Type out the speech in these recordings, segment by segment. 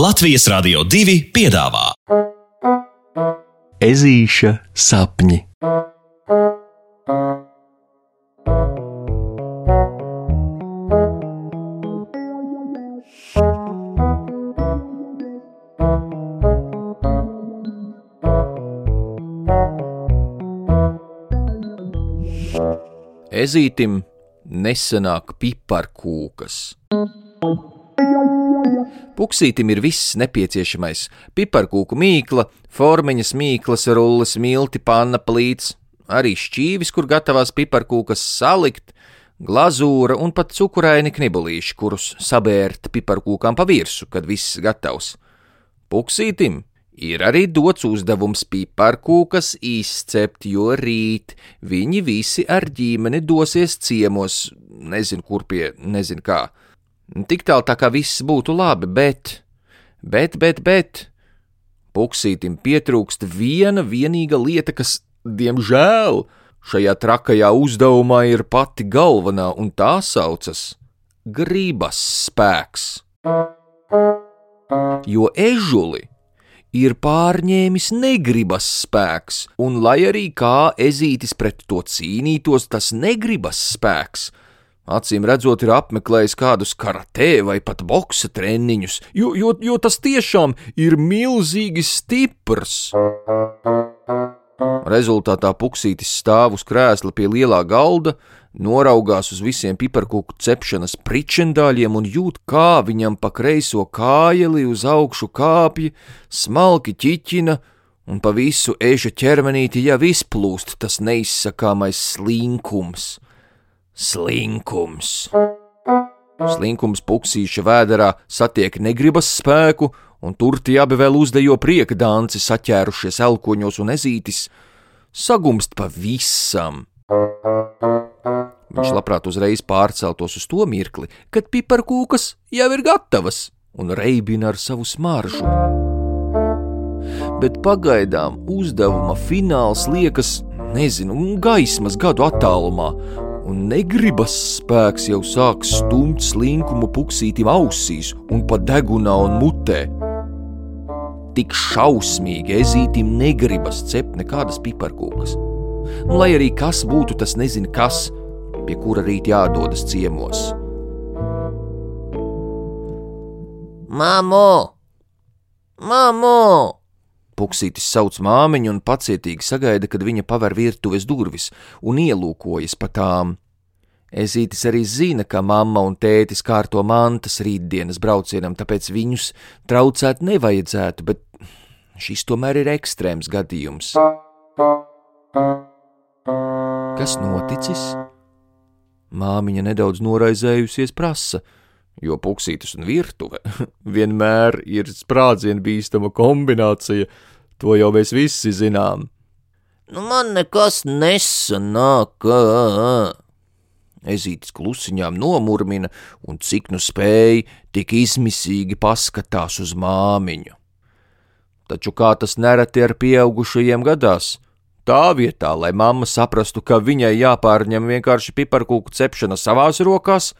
Latvijas Rādio 2 piedāvā Ezīša sapņi. Ezītim nesenāk piparkūkas. Puksītim ir viss nepieciešamais - piparkūku mīkla, formiņas mīklas, rulles, milti, panna plīts, arī šķīvis, kur gatavās piparkūkas salikt, glazūra un pat cukuraini knibulīši, kurus sabērt piparkūkām pa virsmu, kad viss gatavs. Puksītim ir arī dots uzdevums piparkūkas izcept, jo rīt viņi visi ar ģimeni dosies ciemos, nezinu kur pie, nezinu kā. Tik tālu tā kā viss būtu labi, bet, bet, bet, bet, puksītim pietrūkst viena vienīga lieta, kas, diemžēl, šajā trakajā uzdevumā ir pati galvenā, un tā saucas gribas spēks. Jo ežuli ir pārņēmis negribas spēks, un lai arī kā ezītis pret to cīnītos, tas negribas spēks acīm redzot, ir apmeklējis kādus karatē vai pat boksa treniņus, jo, jo, jo tas tiešām ir milzīgi stiprs. Rezultātā puksītis stāv uz krēsla pie lielā galda, noraugās uz visiem piparkūku cepšanas pričendāļiem un jūt, kā viņam pa kreiso kājeli uz augšu kāpja, smalki ķiķina, un pa visu eža ķermenīti jau izplūst tas neizsakāmais slinkums slinkums. Slinkums puksīša vēderā satiek negribas spēku, un tur tie abi vēl uzdejo prieka danci, saķērušies elkoņos un ezītis, sagumst pa visam. Viņš labprāt uzreiz pārceltos uz to mirkli, kad piparkūkas jau ir gatavas un reibina ar savu smaržu. Bet pagaidām uzdevuma fināls liekas, nezinu, gaismas gadu attālumā, un negribas spēks jau sāk stumt slinkumu puksītim ausīs un pa degunā un mutē. Tik šausmīgi ezītim negribas cept nekādas piparkūkas. Un, lai arī kas būtu, tas nezina kas, pie kura rīt jādodas ciemos. Māmo! Māmo! Puksītis sauc māmiņu un pacietīgi sagaida, kad viņa paver virtuves durvis un ielūkojas pa tām. Ezītis arī zina, ka mamma un tētis kārto mantas rītdienas braucienam, tāpēc viņus traucēt nevajadzētu, bet šis tomēr ir ekstrēms gadījums. Kas noticis? Māmiņa nedaudz noraizējusies prasa, jo puksītis un virtuve vienmēr ir sprādzienu bīstama kombinācija, To jau mēs visi zinām. Nu, man nekas nesanāk. Ezītis klusiņām nomurmina, un cik nu spēja, tik izmisīgi paskatās uz māmiņu. Taču kā tas nereti ar pieaugušajiem gadās, tā vietā, lai mamma saprastu, ka viņai jāpārņem vienkārši piparkūku cepšana savās rokās,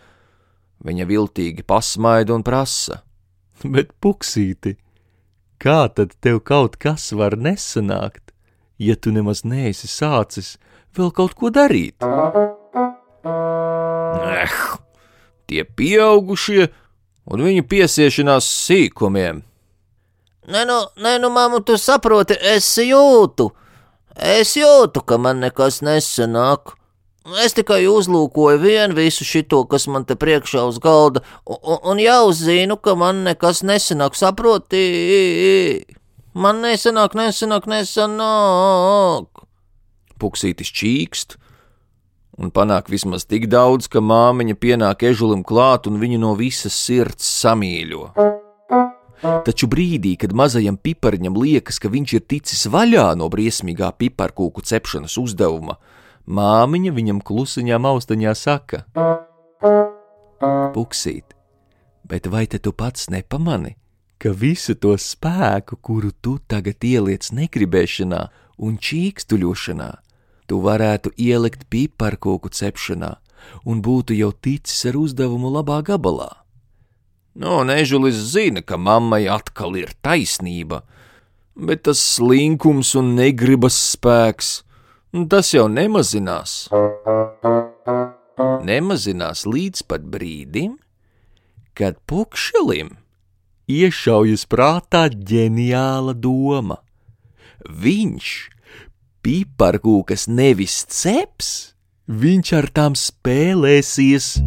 viņa viltīgi pasmaida un prasa: Bet puksīti! kā tad tev kaut kas var nesanākt, ja tu nemaz neesi sācis vēl kaut ko darīt? Eh, tie pieaugušie un viņu piesiešanās sīkumiem. Nē, nu, nē, nu, māmu, tu saproti, es jūtu, es jūtu, ka man nekas nesanāk. Es tikai uzlūkoju vienu visu šito, kas man te priekšā uz galda, un, un jau zinu, ka man nekas nesanāk, saproti? Man nesanāk, nesanāk, nesanāk. Puksītis čīkst un panāk vismaz tik daudz, ka māmiņa pienāk ežulim klāt un viņu no visas sirds samīļo. Taču brīdī, kad mazajam pipariņam liekas, ka viņš ir ticis vaļā no briesmīgā piparkūku cepšanas uzdevuma, Māmiņa viņam klusiņā austiņā saka: Puksīt, bet vai te tu pats nepamani, ka visu to spēku, kuru tu tagad ieliec negribēšanā un čīkstuļošanā, tu varētu ielikt piparkūku cepšanā un būtu jau ticis ar uzdevumu labā gabalā? No, nežulis zina, ka mammai atkal ir taisnība, bet tas slinkums un negribas spēks, tas jau nemazinās. Nemazinās līdz pat brīdim, kad pukšelim Iešaujas prātā ģeniāla doma. viņš piparkūkas nevis ceps, Viņš ar tām spēlēsies.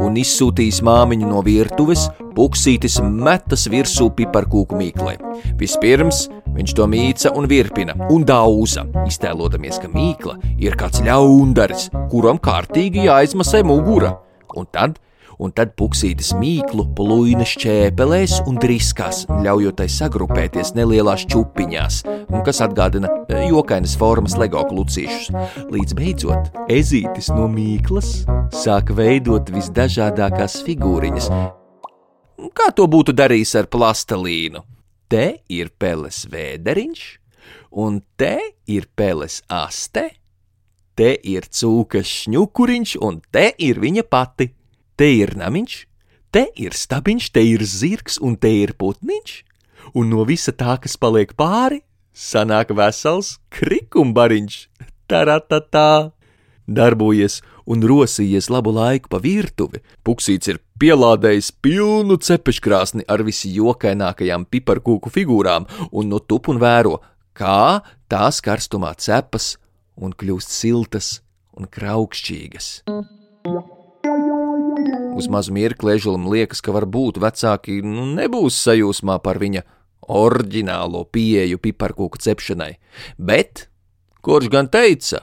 un izsūtīs māmiņu no virtuves, puksītis metas virsū piparkūku mīklē. Vispirms viņš to mīca un virpina un dauza, iztēlodamies, ka mīkla ir kāds ļaundaris, kuram kārtīgi jāizmasē mugura. Un tad, un tad puksītis mīklu pluina šķēpelēs un driskās, ļaujot tai sagrupēties nelielās čupiņās, un kas atgādina eh, jokainas formas lego klucīšus. Līdz beidzot, Ezītis no mīklas sāk veidot visdažādākās figūriņas. Kā to būtu darījis ar plastelīnu? Te ir peles vēderiņš, un te ir peles aste, te ir cūkas šņukuriņš, un te ir viņa pati. Te ir namiņš, te ir stabiņš, te ir zirgs, un te ir putniņš, Un no visa tā, kas paliek pāri, sanāk vesels krikumbariņš. Taratatā! Darbojies un rosījies labu laiku pa virtuvi. Puksīts ir pielādējis pilnu cepeškrāsni ar visjokainākajām piparkūku figūrām, un no tup un vēro, kā tās karstumā cepas un kļūst siltas un kraukšķīgas. Uz mazu mirkli ežulim liekas, ka varbūt vecāki nu, nebūs sajūsmā par viņa oriģinālo pieeju piparkūku cepšanai, bet kurš gan teica,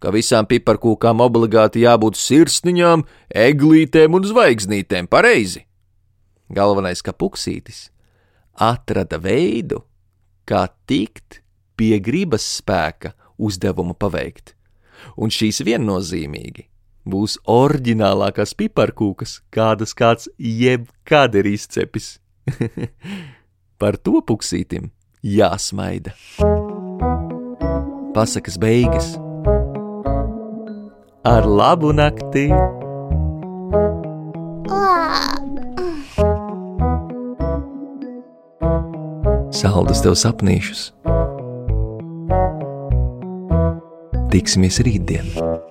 ka visām piparkūkām obligāti jābūt sirsniņām, eglītēm un zvaigznītēm pareizi? Galvenais, ka puksītis atrada veidu, kā tikt pie gribas spēka uzdevumu paveikt, un šīs viennozīmīgi Būs oriģinālākās piparkūkas, kādas kāds jebkad ir izcepis. Par to puksītim jāsmaida. Pasakas beigas. Ar labu nakti! saldus tev sapnīšus. Tiksimies rītdien!